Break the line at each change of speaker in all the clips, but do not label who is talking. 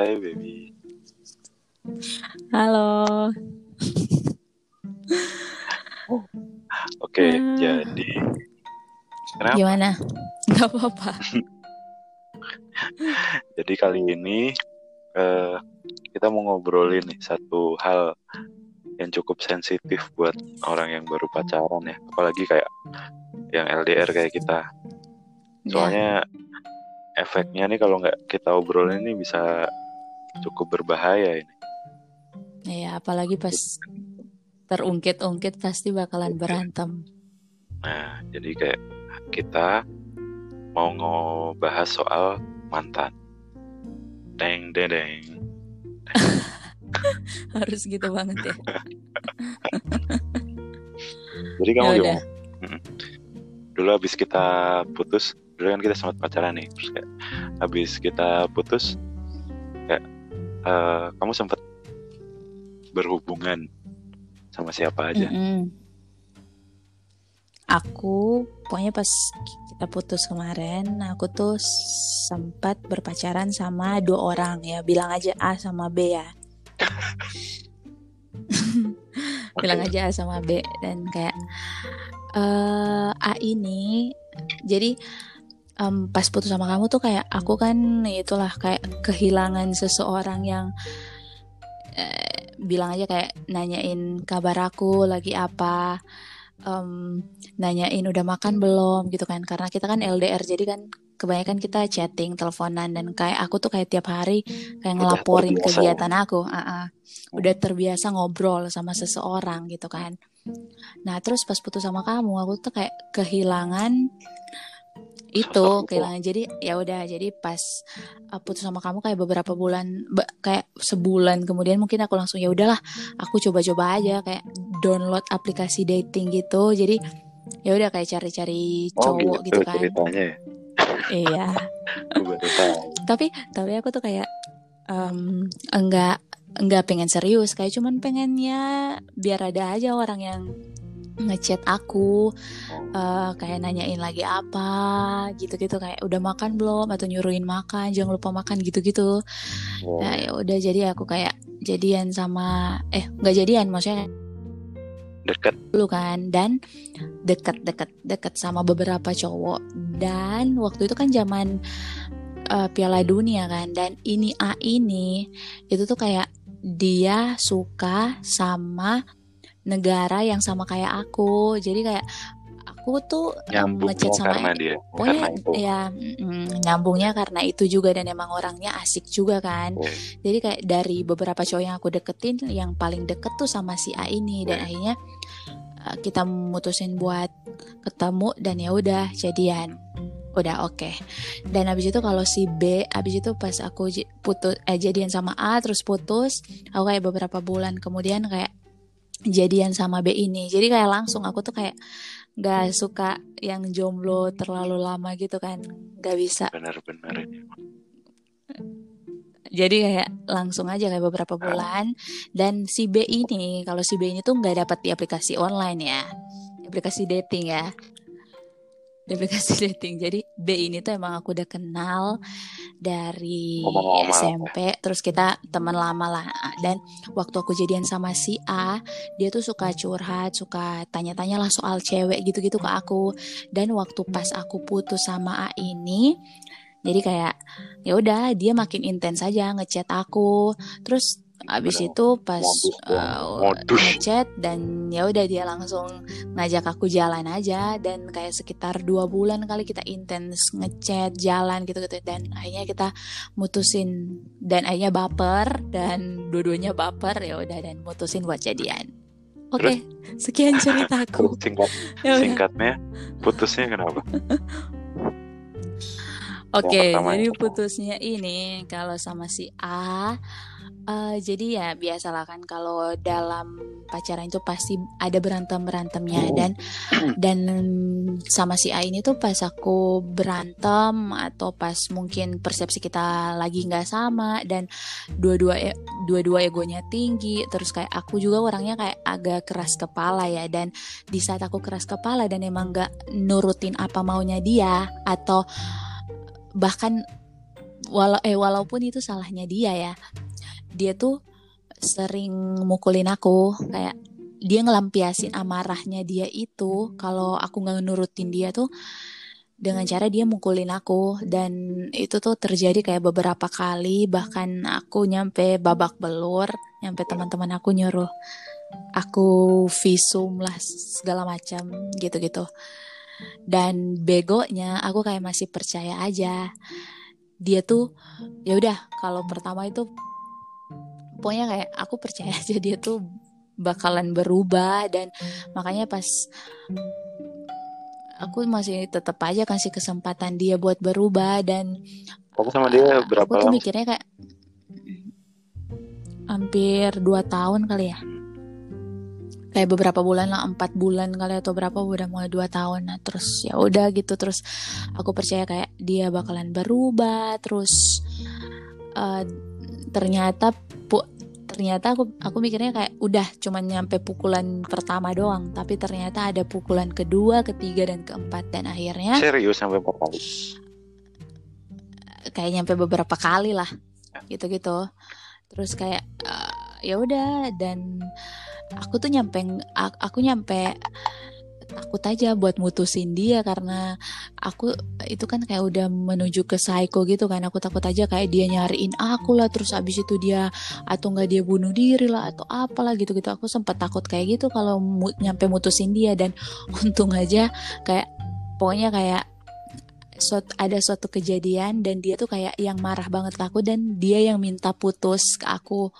Hai baby.
Halo.
Oke,
Ah.
jadi kenapa?
Gimana? Gak apa-apa.
Jadi kali ini eh, kita mau ngobrolin nih satu hal yang cukup sensitif buat orang yang baru pacaran ya, apalagi kayak yang LDR kayak kita.
Ya,
Soalnya efeknya nih kalau nggak kita obrolin ini bisa cukup berbahaya ini.
ya, apalagi pas terungkit-ungkit pasti bakalan berantem.
Nah, jadi kayak kita mau ngebahas soal mantan. Deng deng deng.
Harus gitu banget ya.
Jadi kamu
Ya
gimana? Mm-mm. Dulu habis kita putus, dulu kan kita sempat pacaran nih. Terus kayak habis kita putus, eh, kamu sempat berhubungan sama siapa aja?
Mm-mm. Aku pokoknya pas kita putus kemarin, aku tuh sempat berpacaran sama dua orang ya. Bilang aja A sama B ya. Bilang aja A sama B dan kayak eh A ini jadi em, pas putus sama kamu tuh kayak aku kan itulah kayak kehilangan seseorang yang eh, bilang aja kayak nanyain kabar aku lagi apa em, nanyain udah makan belum gitu kan. Karena kita kan LDR jadi kan kebanyakan kita chatting teleponan dan kayak aku tuh kayak tiap hari kayak
Udah
ngelaporin
terbiasa
kegiatan aku ah, ah. udah terbiasa ngobrol sama seseorang gitu kan. Nah terus pas putus sama kamu aku tuh kayak kehilangan itu
itu.
kehilangan jadi ya udah jadi pas uh, putus sama kamu kayak beberapa bulan kayak sebulan kemudian mungkin aku langsung ya udahlah aku coba-coba aja kayak download aplikasi dating gitu. Jadi ya udah kayak cari-cari
Oh
cowok
gitu,
gitu kan.
ceritanya ya.
iya. Tapi tapi aku tuh kayak em, enggak enggak pengen serius kayak cuman pengen ya biar ada aja orang yang ngechat aku eh, kayak nanyain lagi apa gitu-gitu kayak udah makan belum atau nyuruhin makan jangan lupa makan gitu-gitu.
Oh,
nah ya udah jadi aku kayak jadian sama eh nggak jadian maksudnya
dekat.
dulu kan dan deket-deket deket sama beberapa cowok. Dan waktu itu kan zaman eh, Piala Dunia kan dan ini A ini itu tuh kayak dia suka sama negara yang sama kayak aku jadi kayak aku tuh
Nyambung
ngechat sama
karena dia.
pokoknya
karena itu.
ya mm, nyambungnya karena itu juga dan emang orangnya asik juga kan
Oh,
jadi kayak dari beberapa cowok yang aku deketin yang paling deket tuh sama si A ini dan
Hmm.
akhirnya uh, kita mutusin buat ketemu dan ya udah jadian udah oke dan abis itu kalau si B abis itu pas aku putus eh, jadian sama A terus putus aku kayak beberapa bulan kemudian kayak jadian sama B ini. Jadi kayak langsung aku tuh kayak nggak suka yang jomblo terlalu lama gitu kan. Nggak bisa.
Benar-benar ini.
jadi kayak langsung aja kayak beberapa bulan. Dan si B ini kalau si B ini tuh nggak dapat di aplikasi online ya. Aplikasi dating ya aplikasi dating. Jadi B ini tuh emang aku udah kenal dari
apa?
SMP terus kita teman lama lah. Dan waktu aku jadian sama si A dia tuh suka curhat suka tanya-tanya lah soal cewek gitu-gitu ke aku. Dan waktu pas aku putus sama A ini jadi kayak ya udah dia makin intens aja ngechat aku. Terus abis itu pas uh,
modus.
ngechat dan ya udah dia langsung ngajak aku jalan aja dan kayak sekitar dua bulan kali kita intens ngechat jalan gitu gitu dan akhirnya kita mutusin dan akhirnya baper dan dua-duanya baper ya udah dan mutusin buat jadian. Oke sekian ceritaku
singkat
ya
singkatnya putusnya kenapa?
Oke,
pertama
jadi putusnya ini kalau sama si A, eh, jadi ya biasalah kan kalau dalam pacaran itu pasti ada berantem berantemnya dan dan sama si A ini tuh pas aku berantem atau pas mungkin persepsi kita lagi nggak sama dan dua-dua e- dua-dua egonya tinggi, terus kayak aku juga orangnya kayak agak keras kepala ya dan di saat aku keras kepala dan emang nggak nurutin apa maunya dia atau bahkan walau eh walaupun itu salahnya dia ya. Dia tuh sering mukulin aku kayak dia ngelampiasin amarahnya dia itu kalau aku nggak nurutin dia tuh dengan cara dia mukulin aku. Dan itu tuh terjadi kayak beberapa kali bahkan aku nyampe babak belur nyampe teman-teman aku nyuruh aku visum lah segala macam gitu-gitu. Dan begonya aku kayak masih percaya aja dia tuh ya udah kalau pertama itu pokoknya kayak aku percaya aja dia tuh bakalan berubah dan makanya pas aku masih tetap aja kasih kesempatan dia buat berubah dan
kamu sama dia berapa
aku tuh mikirnya kayak hampir dua tahun kali ya kayak beberapa bulan lah empat bulan kali atau berapa udah mulai dua tahun. Nah terus ya udah gitu terus aku percaya kayak dia bakalan berubah terus uh, ternyata ternyata aku aku mikirnya kayak udah cuman nyampe pukulan pertama doang tapi ternyata ada pukulan kedua ketiga dan keempat. Dan akhirnya
serius sampai berapa? Kali
kayak nyampe beberapa kali lah gitu gitu terus kayak uh, ya udah dan aku tuh nyampe aku nyampe takut aja buat mutusin dia karena aku itu kan kayak udah menuju ke psycho gitu kan. Aku takut aja kayak dia nyariin aku lah terus abis itu dia atau nggak dia bunuh diri lah atau apalah gitu gitu. Aku sempat takut kayak gitu kalau mu, nyampe mutusin dia. Dan untung aja kayak pokoknya kayak suatu, ada suatu kejadian dan dia tuh kayak yang marah banget ke aku dan dia yang minta putus ke aku.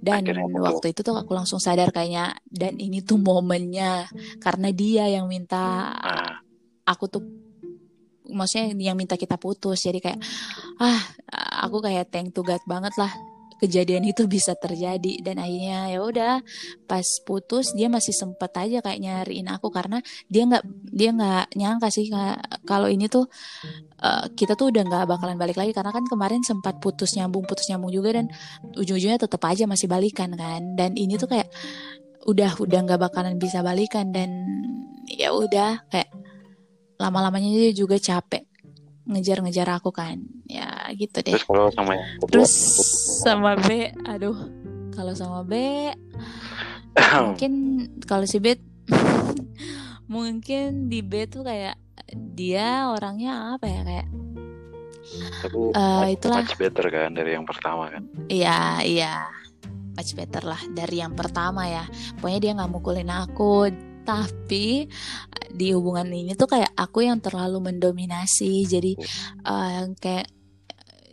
Dan waktu itu tuh aku langsung sadar kayaknya dan ini tuh momennya. Karena dia yang minta ah. aku tuh maksudnya yang minta kita putus. Jadi kayak ah aku kayak thank to God banget lah kejadian itu bisa terjadi. Dan akhirnya ya udah pas putus dia masih sempet aja kayak nyariin aku. Karena dia nggak dia nggak nyangka sih kalau ini tuh uh, kita tuh udah nggak bakalan balik lagi. Karena kan kemarin sempat putus nyambung putus nyambung juga. Dan ujung-ujungnya tetap aja masih balikan kan. Dan ini tuh kayak udah udah nggak bakalan bisa balikan. Dan ya udah kayak lama-lamanya dia juga capek ngejar-ngejar aku kan. Ya gitu deh.
Terus kalau sama yang
terus sama B aduh. Kalau sama B mungkin kalau si B mungkin di B tuh kayak dia orangnya apa ya kayak
tapi uh, itulah much better kan dari yang pertama kan?
Iya iya. Much better lah dari yang pertama ya. Pokoknya dia nggak mukulin aku tapi di hubungan ini tuh kayak aku yang terlalu mendominasi. Jadi uh, kayak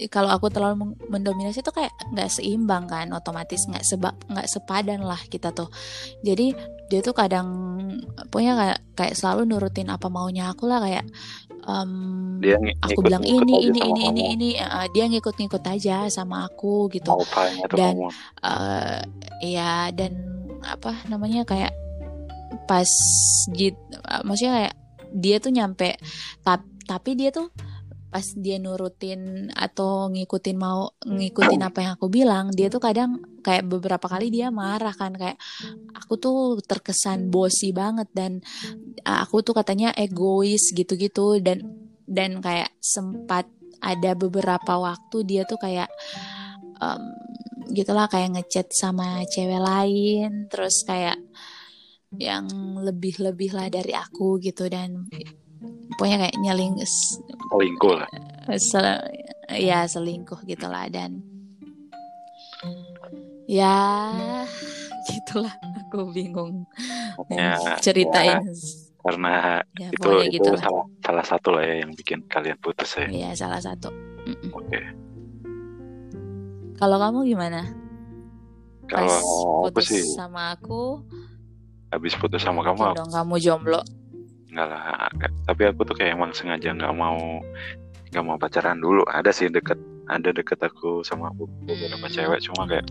kalau aku terlalu mendominasi tuh kayak nggak seimbang kan. Otomatis nggak sebab nggak sepadan lah kita tuh. Jadi dia tuh kadang punya kayak kayak selalu nurutin apa maunya aku lah. Kayak um, dia aku bilang ini ini ini ini ini uh, dia ngikut-ngikut aja sama aku gitu. Dan uh, ya dan apa namanya kayak pas gitu maksudnya kayak dia tuh nyampe tap, tapi dia tuh pas dia nurutin atau ngikutin mau ngikutin apa yang aku bilang dia tuh kadang kayak beberapa kali dia marah kan kayak aku tuh terkesan bosi banget dan aku tuh katanya egois gitu-gitu dan dan kayak sempat ada beberapa waktu dia tuh kayak um, gitulah kayak ngechat sama cewek lain terus kayak yang lebih-lebih lah dari aku gitu dan pokoknya kayak nyeling
selingkuh lah.
sel, ya selingkuh gitulah dan ya gitulah. Aku bingung
ya,
ceritain. ya,
karena ya, itu itu gitu salah, salah satu lah ya yang bikin kalian putus ya.
Iya salah satu.
Oke. Okay.
kalau kamu gimana?
Kalau
putus
sih
sama aku
habis putus sama kamu
dong kamu jomblo.
Enggak lah tapi aku tuh kayak emang sengaja nggak mau nggak mau pacaran dulu. Ada sih deket ada deket aku sama beberapa hmm. cewek cuma kayak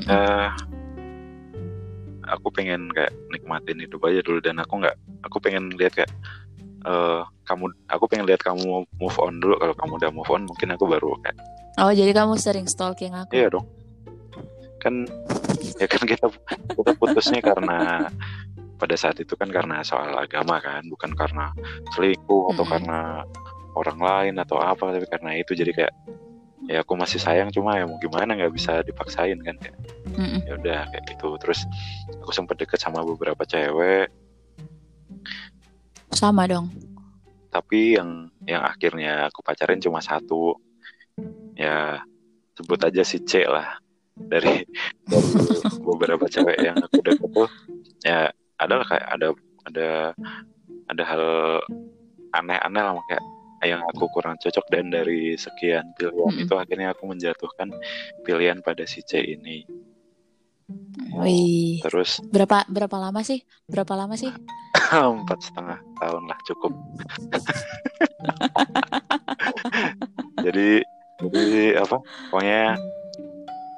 hmm. uh, aku pengen kayak nikmatin hidup aja dulu. Dan aku nggak aku pengen lihat kayak uh, kamu aku pengen lihat kamu move on dulu. Kalau kamu udah move on mungkin aku baru kayak
oh jadi kamu sering stalking aku?
Iya dong kan ya kan kita kita putusnya karena pada saat itu kan karena soal agama kan bukan karena selingkuh atau karena orang lain atau apa tapi karena itu. Jadi kayak ya aku masih sayang cuma ya mau gimana nggak bisa dipaksain kan kayak
Mm-mm.
ya udah kayak gitu. Terus aku sempat deket sama beberapa cewek.
Sama dong.
Tapi yang yang akhirnya aku pacarin cuma satu. Ya sebut aja si C lah dari dari beberapa cewek yang aku deket tuh ya adalah kayak ada ada ada hal aneh-aneh lah kayak yang aku kurang cocok dan dari sekian pilihan
Mm-mm.
itu akhirnya aku menjatuhkan pilihan pada si C ini
Wih,
terus
berapa berapa lama sih? Berapa lama sih?
empat setengah tahun lah cukup jadi jadi apa pokoknya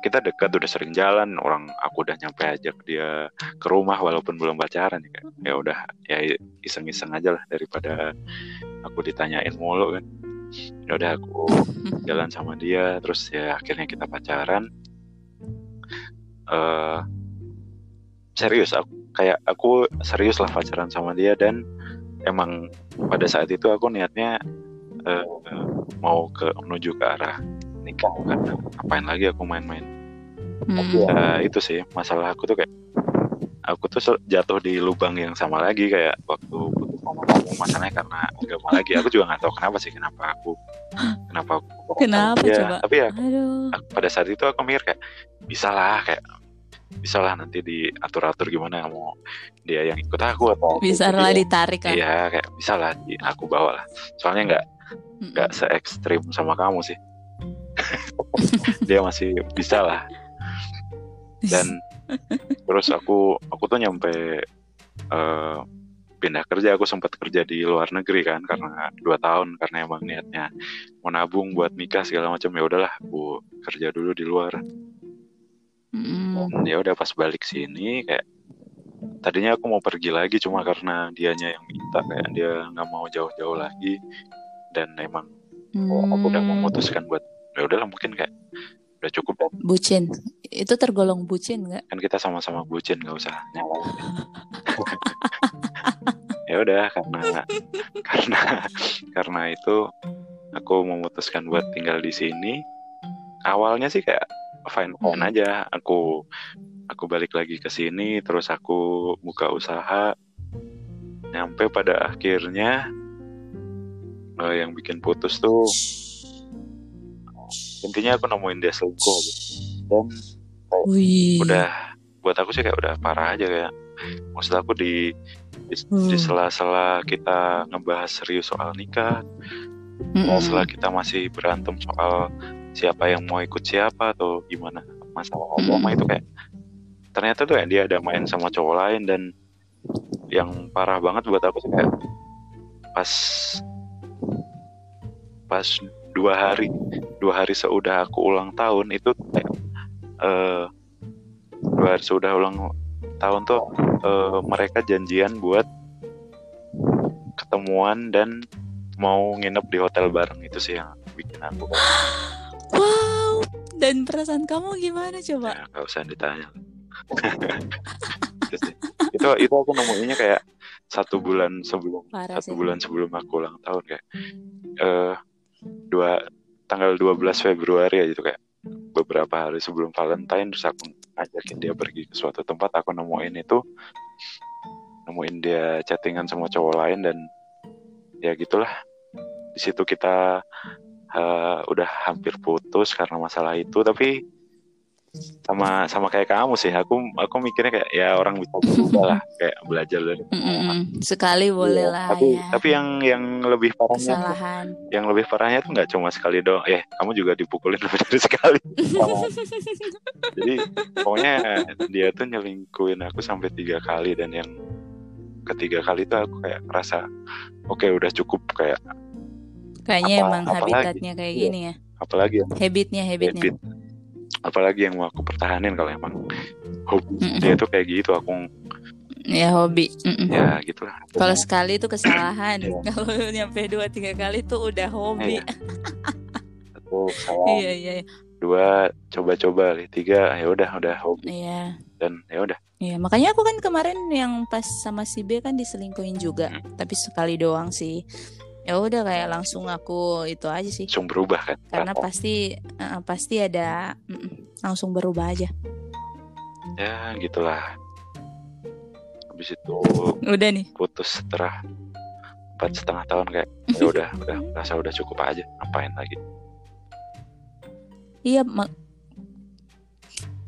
kita dekat udah sering jalan orang aku udah nyampe aja ke dia ke rumah walaupun belum pacaran ya ya udah ya iseng-iseng aja lah daripada aku ditanyain mulu kan. Ya udah aku jalan sama dia terus ya akhirnya kita pacaran. Eh serius aku kayak aku serius lah pacaran sama dia dan emang pada saat itu aku niatnya eh, mau ke menuju ke arah nikah karena ngapain lagi aku main-main
Hmm.
ya itu sih masalah aku tuh kayak aku tuh jatuh di lubang yang sama lagi kayak waktu kamu masalahnya karena nggak mau lagi aku juga nggak tahu kenapa sih kenapa aku kenapa aku
Kenapa
ya,
coba?
tapi ya
Aduh.
aku- pada saat itu aku mikir kayak bisa lah kayak bisa lah nanti diatur-atur gimana mau dia yang ikut aku atau aku
Bisa lah ditarik kan.
iya kayak bisa lah di- aku bawa lah soalnya nggak nggak se ekstrim sama kamu sih dia masih bisa lah dan terus aku aku tuh nyampe eh, pindah kerja. Aku sempat kerja di luar negeri kan karena dua tahun karena emang niatnya mau nabung buat nikah segala macam. Ya udahlah aku kerja dulu di luar. Dan ya udah pas balik sini kayak tadinya aku mau pergi lagi cuma karena dianya yang minta kayak dia nggak mau jauh-jauh lagi. Dan emang oh, aku udah
Hmm.
memutuskan buat ya udahlah mungkin kayak udah cukup dan
bucin. Itu tergolong bucin nggak?
kan kita sama-sama bucin nggak usah ya udah karena karena karena itu aku memutuskan buat tinggal di sini awalnya sih kayak fine fine
Hmm.
aja aku aku balik lagi ke sini terus aku buka usaha nyampe pada akhirnya eh, yang bikin putus tuh intinya aku nemuin dia selingkuh gitu. dan
Wih.
udah buat aku sih kayak udah parah aja kayak maksud aku di di,
Hmm.
di sela-sela kita ngebahas serius soal nikah
Mm-mm.
setelah kita masih berantem soal siapa yang mau ikut siapa atau gimana masalah
Hmm.
agama itu kayak ternyata tuh ya dia ada main sama cowok lain dan yang parah banget buat aku sih kayak pas pas dua hari dua hari seudah aku ulang tahun itu kayak eh dua hari seudah ulang tahun tuh eh, mereka janjian buat ketemuan dan mau nginep di hotel bareng itu sih yang bikin aku
Wow. Dan perasaan kamu gimana coba?
ya nggak usah ditanya itu, itu itu aku nemuinnya kayak satu bulan sebelum
Parah
satu
sih.
bulan sebelum aku ulang tahun kayak eh dua tanggal 12 Februari aja gitu kayak beberapa hari sebelum Valentine terus aku ajakin dia pergi ke suatu tempat. Aku nemuin itu nemuin dia chattingan sama cowok lain dan ya gitulah. Di situ kita eh, udah hampir putus karena masalah itu tapi sama sama kayak kamu sih aku aku mikirnya kayak ya orang bisa berubah lah kayak belajar dari.
Sekali boleh
Iya,
lah
tapi
ya.
tapi yang yang lebih parahnya tuh- yang lebih parahnya tuh nggak cuma sekali doang eh kamu juga dipukulin lebih dari sekali jadi pokoknya dia tuh nyelingkuin aku sampai tiga kali dan yang ketiga kali tuh aku kayak ngerasa oke udah cukup kayak
Kayaknya
Apa-
emang
apalagi?
habitatnya kayak
Iya.
gini ya.
apalagi yang
Habitnya, habitnya.
habit apalagi yang mau aku pertahanin kalau emang hobi
Mm-mm.
dia tuh kayak gitu aku
Ya hobi. Mm-mm.
ya gitu lah
Kalau sekali itu kesalahan.
Iya.
Kalau nyampe dua tiga kali itu udah hobi.
Aku salah
Iya iya iya.
dua coba-coba tiga ya udah udah hobi
Iya.
dan ya udah
Iya, makanya aku kan kemarin yang pas sama si B kan diselingkuhin juga,
Hmm.
tapi sekali doang sih. Ya udah kayak langsung aku itu aja sih.
Langsung berubah kan?
Karena
Rasa.
pasti eh, pasti ada mm, langsung berubah aja.
Ya gitulah. Habis itu
udah nih.
putus setelah empat setengah tahun kayak ya udah udah rasa udah cukup aja ngapain lagi?
Iya ma-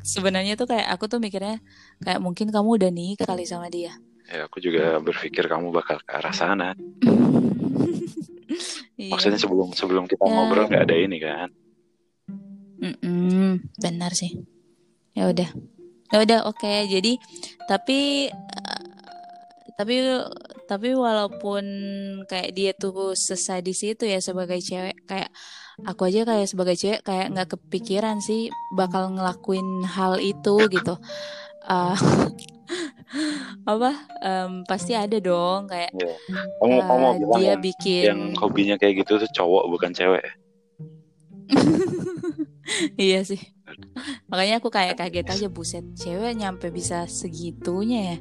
sebenarnya tuh kayak aku tuh mikirnya kayak mungkin kamu udah nikah kali sama dia.
Ya aku juga berpikir kamu bakal ke arah sana. maksudnya sebelum sebelum kita
Ya.
ngobrol nggak ada ini kan
Mm-mm, benar sih. Ya udah. Ya udah oke. Jadi tapi eh, tapi tapi walaupun kayak dia tuh sesadis itu ya sebagai cewek kayak aku aja kayak sebagai cewek kayak nggak kepikiran sih bakal ngelakuin hal itu gitu. Ah, apa em, pasti ada dong kayak
ya. kamu kamu mau bilang
dia
yang,
bikin
yang hobinya kayak gitu tuh cowok bukan cewek
Iya sih. Makanya aku kayak kaget aja buset, cewek nyampe bisa segitunya ya.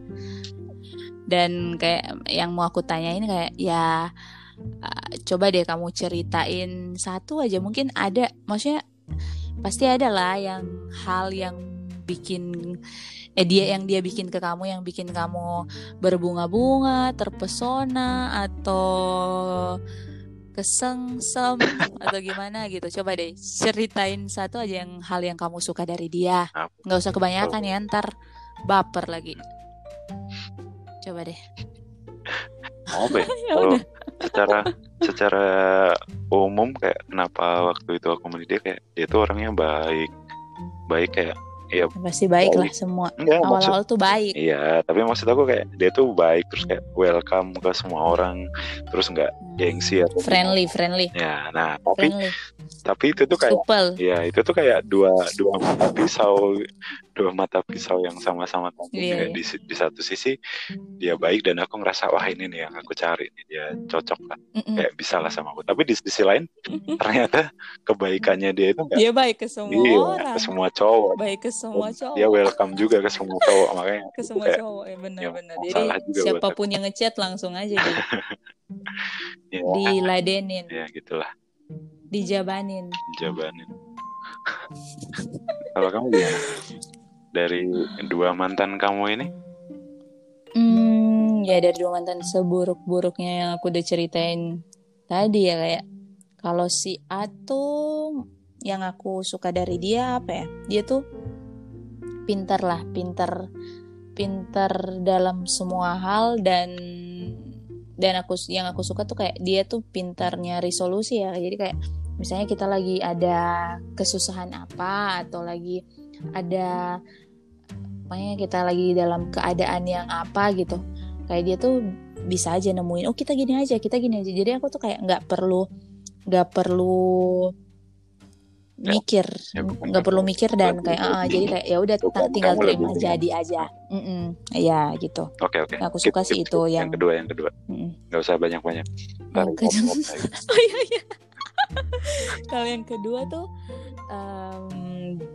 Dan kayak yang mau aku tanyain kayak ya uh, coba deh kamu ceritain satu aja mungkin ada maksudnya pasti ada lah yang hal yang bikin eh dia yang dia bikin ke kamu yang bikin kamu berbunga-bunga, terpesona atau kesengsem atau gimana gitu. Coba deh ceritain satu aja yang hal yang kamu suka dari dia. Nggak usah kebanyakan ya ntar baper lagi. Coba deh.
Apa ya?
Ya udah.
secara secara umum kayak kenapa waktu itu aku milih dia kayak dia tuh orangnya baik baik kayak ya
pasti baik lah semua.
Enggak maksud
awal-awal tuh baik.
Iya tapi maksud aku kayak dia tuh baik terus kayak welcome ke semua orang terus nggak gengsi atau
friendly friendly.
Ya nah tapi
friendly.
tapi itu tuh kayak
supel.
Ya itu tuh kayak dua dua pisau dua mata pisau yang sama-sama tajam
Iya, iya.
di, di satu sisi dia baik dan aku ngerasa wah ini nih yang aku cari nih dia cocok lah.
Mm-mm.
kayak bisa lah sama aku. Tapi di sisi lain ternyata kebaikannya dia itu enggak
dia baik ke semua
iya
orang
ke semua cowok.
Baik ke semua cowok.
dia welcome juga ke semua cowok makanya
ke semua
kayak
cowok ya benar-benar
ya,
jadi
siapa
pun yang ngechat langsung aja di
ya,
diladenin.
Ya gitulah.
Dijabanin.
Jawabannya kalau kamu gimana dari dua mantan kamu ini
Hmm, ya dari dua mantan seburuk-buruknya yang aku udah ceritain tadi ya kayak kalau si A tuh yang aku suka dari dia apa ya? Dia tuh pintar lah, pintar pintar dalam semua hal dan dan aku yang aku suka tuh kayak dia tuh pintar nyari solusi ya. Jadi kayak misalnya kita lagi ada kesusahan apa atau lagi ada pokoknya kita lagi dalam keadaan yang apa gitu. Kayak dia tuh bisa aja nemuin oh kita gini aja kita gini aja. Jadi aku tuh kayak nggak perlu nggak perlu
Ya,
mikir
ya
nggak perlu mikir dan kayak ah
lebih-
jadi kayak ya udah tinggal terima jadi aja. Mm-mm. ya gitu.
Oke oke.
Aku suka sih itu yang-
kedua yang kedua. Nggak usah banyak banyak
kedua- oh iya iya. Kalau yang kedua tuh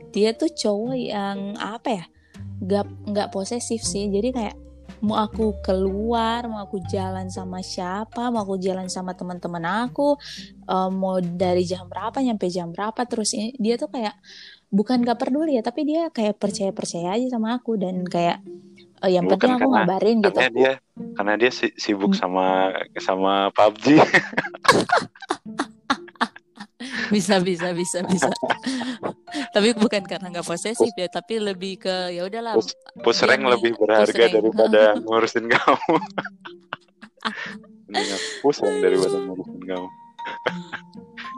dia tuh cowok yang apa ya nggak nggak posesif sih. Jadi kayak mau aku keluar mau aku jalan sama siapa mau aku jalan sama teman-teman aku em, mau dari jam berapa nyampe jam berapa terus ini dia tuh kayak bukan gak peduli ya tapi dia kayak percaya percaya aja sama aku dan kayak eh, yang
Bukan
penting aku
karena-
ngabarin gitu.
karena dia karena dia si- sibuk sama sama PUBG
bisa bisa bisa bisa. Tapi bukan karena nggak posesif ya tapi lebih ke ya udahlah
rank
nih,
lebih berharga daripada ngurusin kamu. Rank daripada ngurusin kamu.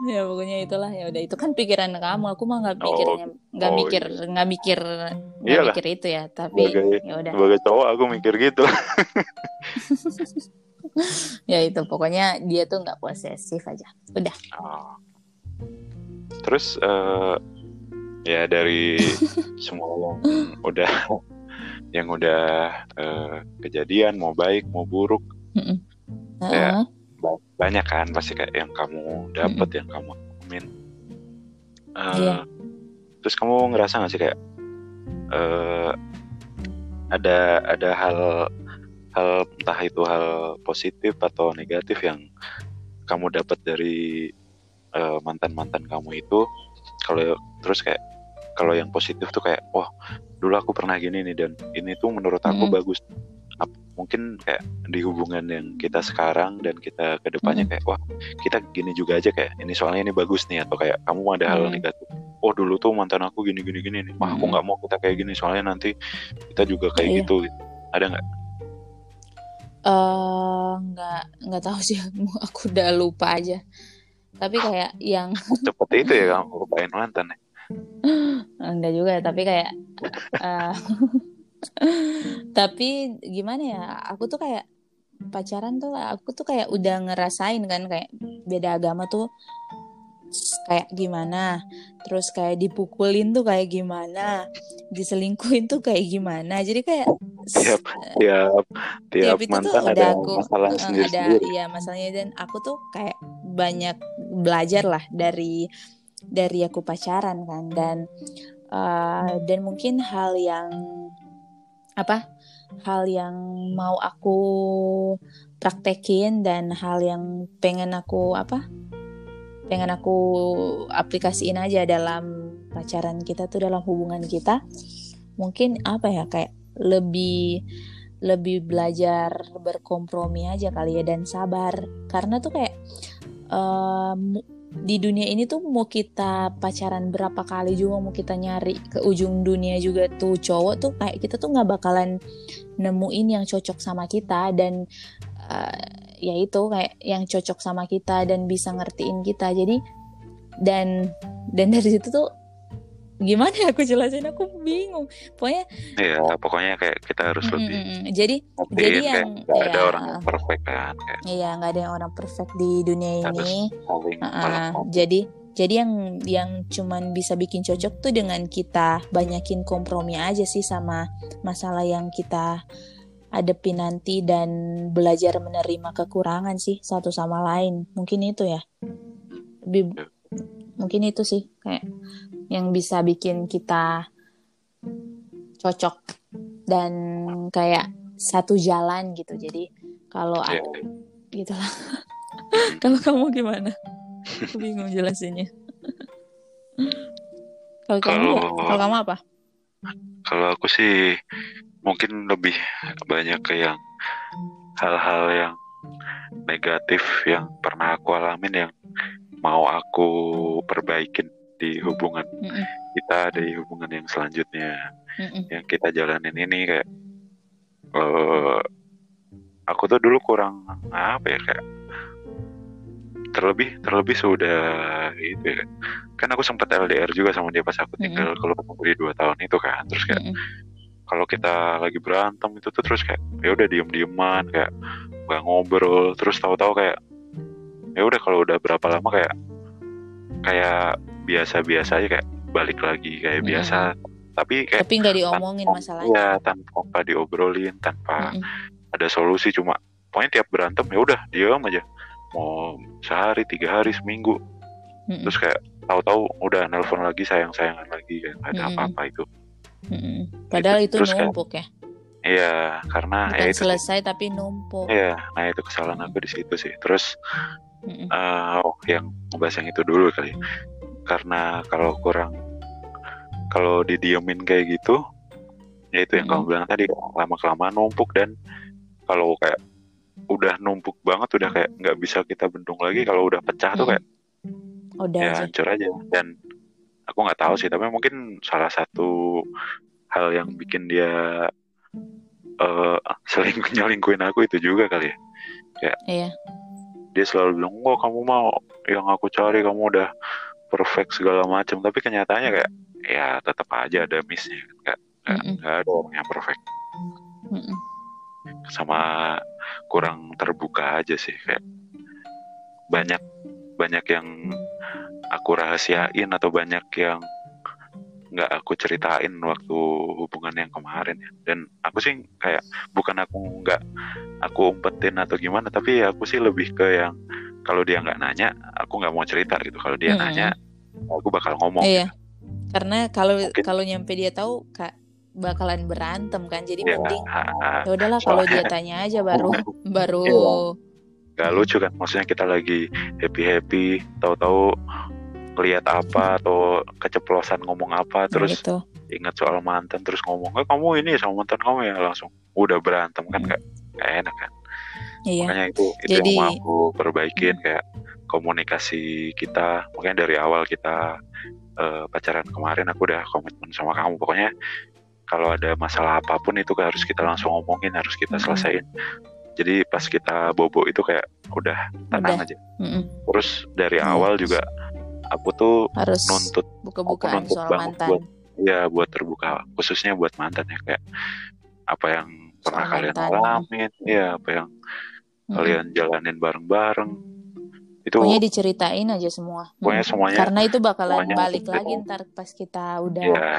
Ya pokoknya itulah ya udah. Itu kan pikiran kamu. Aku mah nggak
Oh,
nggak
oh,
mikir
iya.
nggak mikir nggak
Iyalah.
mikir itu ya tapi ya udah.
sebagai cowok aku mikir gitu.
Ya itu pokoknya dia tuh nggak posesif aja. Udah.
Oh. Terus eh, ya dari semua yang udah yang udah eh, kejadian mau baik mau buruk
Mm-mm.
Ya.
Heeh.
ba- banyak kan pasti kayak yang kamu dapat yang kamu alamin Eh,
Iya.
terus kamu ngerasa gak sih kayak eh ada ada hal hal entah itu hal positif atau negatif yang kamu dapat dari uh, mantan-mantan kamu itu kalau terus kayak kalau yang positif tuh kayak wah dulu aku pernah gini nih dan ini tuh menurut aku
Mm-mm.
bagus mungkin kayak di hubungan yang kita sekarang dan kita ke depannya
Mm-mm.
kayak wah kita gini juga aja kayak ini soalnya ini bagus nih atau kayak kamu ada hal
Mm.
negatif oh dulu tuh mantan aku gini gini gini nih wah aku nggak mau kita kayak gini soalnya nanti kita juga kayak
Iya.
gitu ada nggak
Eh, nggak nggak tahu sih aku udah lupa aja tapi kayak yang
seperti itu ya kamu lupain mantan ya?
Enggak juga tapi kayak eh, tapi gimana ya aku tuh kayak pacaran tuh aku tuh kayak udah ngerasain kan kayak beda agama tuh kayak gimana? Terus kayak dipukulin tuh kayak gimana? Diselingkuhin tuh kayak gimana? Jadi kayak
tiap tiap tiap
tiap itu tuh
mantan
udah
ada
aku
masalah
eh,
sendiri
ada iya masalahnya. Dan aku tuh kayak banyak belajar lah dari dari aku pacaran kan. Dan eh, dan mungkin hal yang apa hal yang mau aku praktekin dan hal yang pengen aku apa pengen aku aplikasiin aja dalam pacaran kita tuh dalam hubungan kita mungkin apa ya kayak lebih lebih belajar berkompromi aja kali ya dan sabar. Karena tuh kayak em, di dunia ini tuh mau kita pacaran berapa kali juga mau kita nyari ke ujung dunia juga tuh cowok tuh kayak kita tuh nggak bakalan nemuin yang cocok sama kita dan eh, ya itu kayak yang cocok sama kita dan bisa ngertiin kita. Jadi dan dan dari situ tuh gimana ya aku jelasin? Aku bingung. Pokoknya
ya pokoknya kayak kita harus
Mm,
lebih
mm, jadi jadi
kayak
yang
ada
ya,
orang yang perfect kan kayak
iya nggak ada yang orang perfect di dunia ini.
melengkapi.
jadi jadi yang yang cuman bisa bikin cocok tuh dengan kita banyakin kompromi aja sih sama masalah yang kita hadapi nanti dan belajar menerima kekurangan sih satu sama lain. Mungkin itu ya. Lebih mungkin itu sih kayak yang bisa bikin kita cocok dan kayak satu jalan gitu. Jadi kalau
Iya,
ada gitu lah. Kalau kamu gimana? Aku bingung jelasinnya. Kalau kamu ya
Kalau-
kalau kamu apa?
Kalau aku sih mungkin lebih banyak ke yang hal-hal yang negatif yang pernah aku alamin yang mau aku perbaikin di hubungan
Mm-mm,
kita di hubungan yang selanjutnya.
Mm-mm,
yang kita jalanin ini kayak eh aku tuh dulu kurang apa ya kayak terlebih terlebih sudah itu ya kan aku sempat LDR juga sama dia pas aku tinggal keluar negeri dua tahun itu kan. Terus kayak
mm-mm,
kalau kita lagi berantem itu tuh terus kayak ya udah diem dieman kayak nggak ngobrol. Terus tahu-tahu kayak ya udah kalau udah berapa lama kayak kayak biasa-biasa aja kayak balik lagi kayak
Mm-mm.
biasa. Tapi kayak
tapi nggak diomongin masalahnya.
ya tanpa diobrolin tanpa
Mm-mm,
ada solusi. Cuma pokoknya tiap berantem ya udah diam aja. Mau sehari tiga hari seminggu.
Mm-mm,
terus kayak tahu-tahu udah nelpon lagi sayang sayangan lagi kayak nggak ada
Mm-mm.
apa-apa itu
mm-mm. padahal itu
Terus kayak-
numpuk ya
iya karena ya itu
selesai tapi numpuk
Iya, nah itu kesalahan aku di situ sih. Terus eh, oh yang ngebahas yang itu dulu kali. Karena kalau kurang kalau didiemin kayak gitu, ya itu yang
Mm-mm.
kamu bilang tadi lama kelamaan numpuk dan kalau kayak udah numpuk banget udah kayak nggak bisa kita bendung lagi kalau udah pecah tuh
Mm-mm.
kayak
udah
ya hancur aja dan aku nggak tahu sih tapi mungkin salah satu hal yang bikin dia eh selingkuh nyelingkuhin aku itu juga kali ya.
Iya.
dia selalu bilang oh kamu mau yang aku cari kamu udah perfect segala macam. Tapi kenyataannya kayak ya tetap aja ada missnya nggak nggak
Mm-mm.
nggak ada orang yang perfect.
Mm-mm.
sama kurang terbuka aja sih kayak banyak banyak yang aku rahasiain atau banyak yang nggak aku ceritain waktu hubungan yang kemarin ya. dan aku sih kayak bukan aku nggak aku umpetin atau gimana tapi aku sih lebih ke yang kalau dia nggak nanya aku nggak mau cerita gitu kalau dia
Mm-mm.
nanya aku bakal ngomong
iya karena kalau
Mungkin-
kalau nyampe dia tahu kak bakalan berantem kan jadi
ya
mending ya udahlah kalau dia tanya aja baru baru
Iya. gak lucu kan maksudnya kita lagi happy happy tahu-tahu lihat apa atau keceplosan ngomong apa terus
gitu.
ingat soal mantan terus ngomong eh, kamu ini sama mantan kamu ya langsung udah berantem kan gak, gak enak kan
Iya.
makanya itu itu
Jadi-
yang mau aku perbaikin kayak komunikasi kita makanya dari awal kita eh, pacaran kemarin aku udah komitmen sama kamu pokoknya kalau ada masalah apa pun itu harus kita langsung ngomongin harus kita
Mhm.
selesaiin jadi pas kita bobo itu kayak udah tenang
Udah.
aja
Mm-mm.
terus dari awal juga aku tuh
Harus
nuntut
buka-bukaan
nuntut
soal
banget
mantan.
buat- ya buat terbuka khususnya buat mantan ya kayak apa yang pernah
Soal
kalian
mantan.
alamin ya apa yang
Mm-mm.
kalian jalanin bareng-bareng itu
Pokoknya diceritain aja semua.
pokoknya
Mm.
semuanya
Karena itu bakalan
semuanya
balik
aku
lagi ntar pas kita udah
ya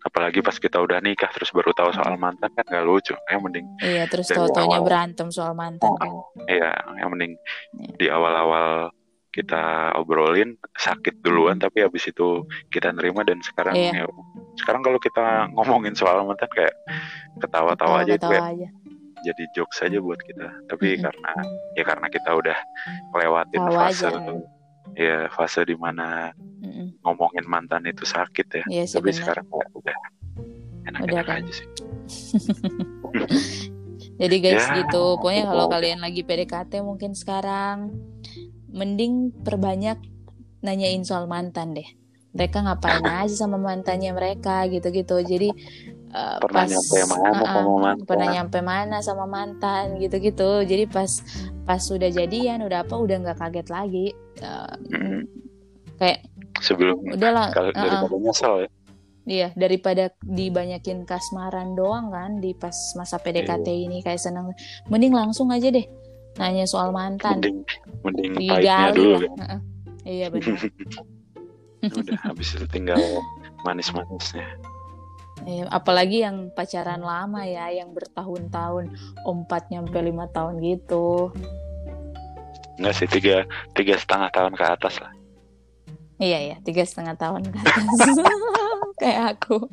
apalagi pas kita udah nikah terus baru tahu soal mantan kan gak lucu ya mending
iya terus tau-taunya berantem soal mantan kan.
ya yang mending
Iya.
di awal-awal kita obrolin sakit duluan tapi habis itu kita nerima dan sekarang
Iya.
ya sekarang kalau kita ngomongin soal mantan kayak ketawa-tawa aja itu
Ketawa-ketawa
kayak
aja.
jadi jokes aja buat kita tapi
Mm-mm.
karena ya karena kita udah lewatin
Tahu
fase
aja.
ya fase di mana
Mm-mm.
ngomongin mantan itu sakit ya
Iya sih
tapi
benar.
sekarang kayak udah enak-enak
kan.
aja sih
Jadi guys
Ya,
gitu, pokoknya kalau kalian lagi PDKT mungkin sekarang mending perbanyak nanyain soal mantan deh. Mereka ngapain aja sama mantannya mereka gitu-gitu. Jadi eh,
pernah
pas
nyampe mana
uh-uh,
sama mantan
pernah nyampe mana sama mantan gitu-gitu. Jadi pas pas sudah jadian udah apa udah nggak kaget lagi. Eh,
Mm,
kayak
sebelum
udahlah
kalau
uh-uh.
daripada nyesel ya
Iya, daripada dibanyakin kasmaran doang kan di pas masa PDKT
Iya.
ini kayak seneng. Mending langsung aja deh nanya soal mantan.
mending mending pahitnya dulu
Heeh. Iya benar.
udah habis itu tinggal manis-manisnya
Iya, apalagi yang pacaran lama ya, yang bertahun-tahun, empat nyampe lima tahun gitu.
enggak sih tiga tiga setengah tahun ke atas lah
Iya ya, tiga setengah tahun ke atas. kayak aku.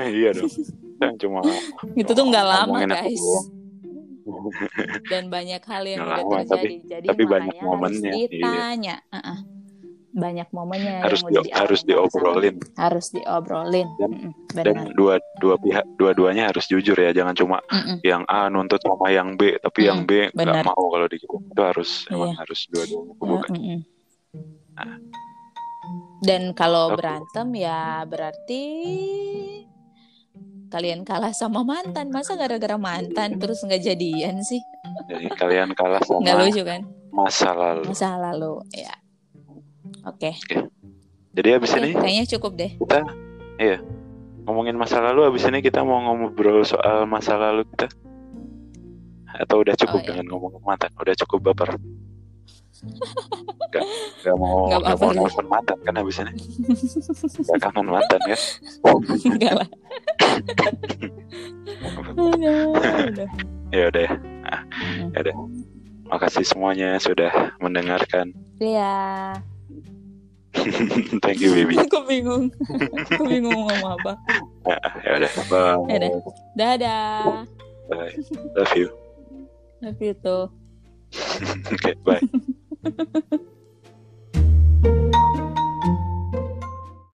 iya dong kan cuma
Itu tuh nggak lama
aku
guys.
doang.
Dan banyak hal yang udah terjadi.
tapi-
Jadi
tapi banyak momennya,
harus
iya.
ditanya. Heeh. Banyak momennya
harus
yang
di,
udah
harus diobrolin
harus diobrolin
Dan- dan dua dua pihak dua-duanya harus jujur ya jangan cuma
Mm-mm,
yang A nuntut sama yang B tapi yang B nggak mau kalau dikirim itu harus emang
Iya.
harus dua-duanya kebuka
Mm-mm. dan kalau
Oke.
berantem ya berarti kalian kalah sama mantan. Masa gara-gara mantan terus nggak jadian sih?
Jadi kalian kalah
nggak
sama
lucu kan?
masa lalu.
Masa lalu ya. Oke.
Jadi habis
Oke,
ini
kayaknya cukup deh.
kita iya. Ngomongin masa lalu habis ini kita mau ngobrol soal masa lalu kita. Atau udah cukup
Oh, iya.
dengan ngomongin mantan? Udah cukup baper gak, gak mau
Nggak
gak mau nelfon mantan kan habis ini gak kangen mantan kan
enggak lah
ya udah ya.
Mm-mm.
ya udah makasih semuanya sudah mendengarkan
Iya.
thank you baby
Aku bingung. Aku bingung ngomong apa.
ya udah bye
Ya udah. Dadah.
bye love you
Love you too.
oke bye thank mm-hmm. you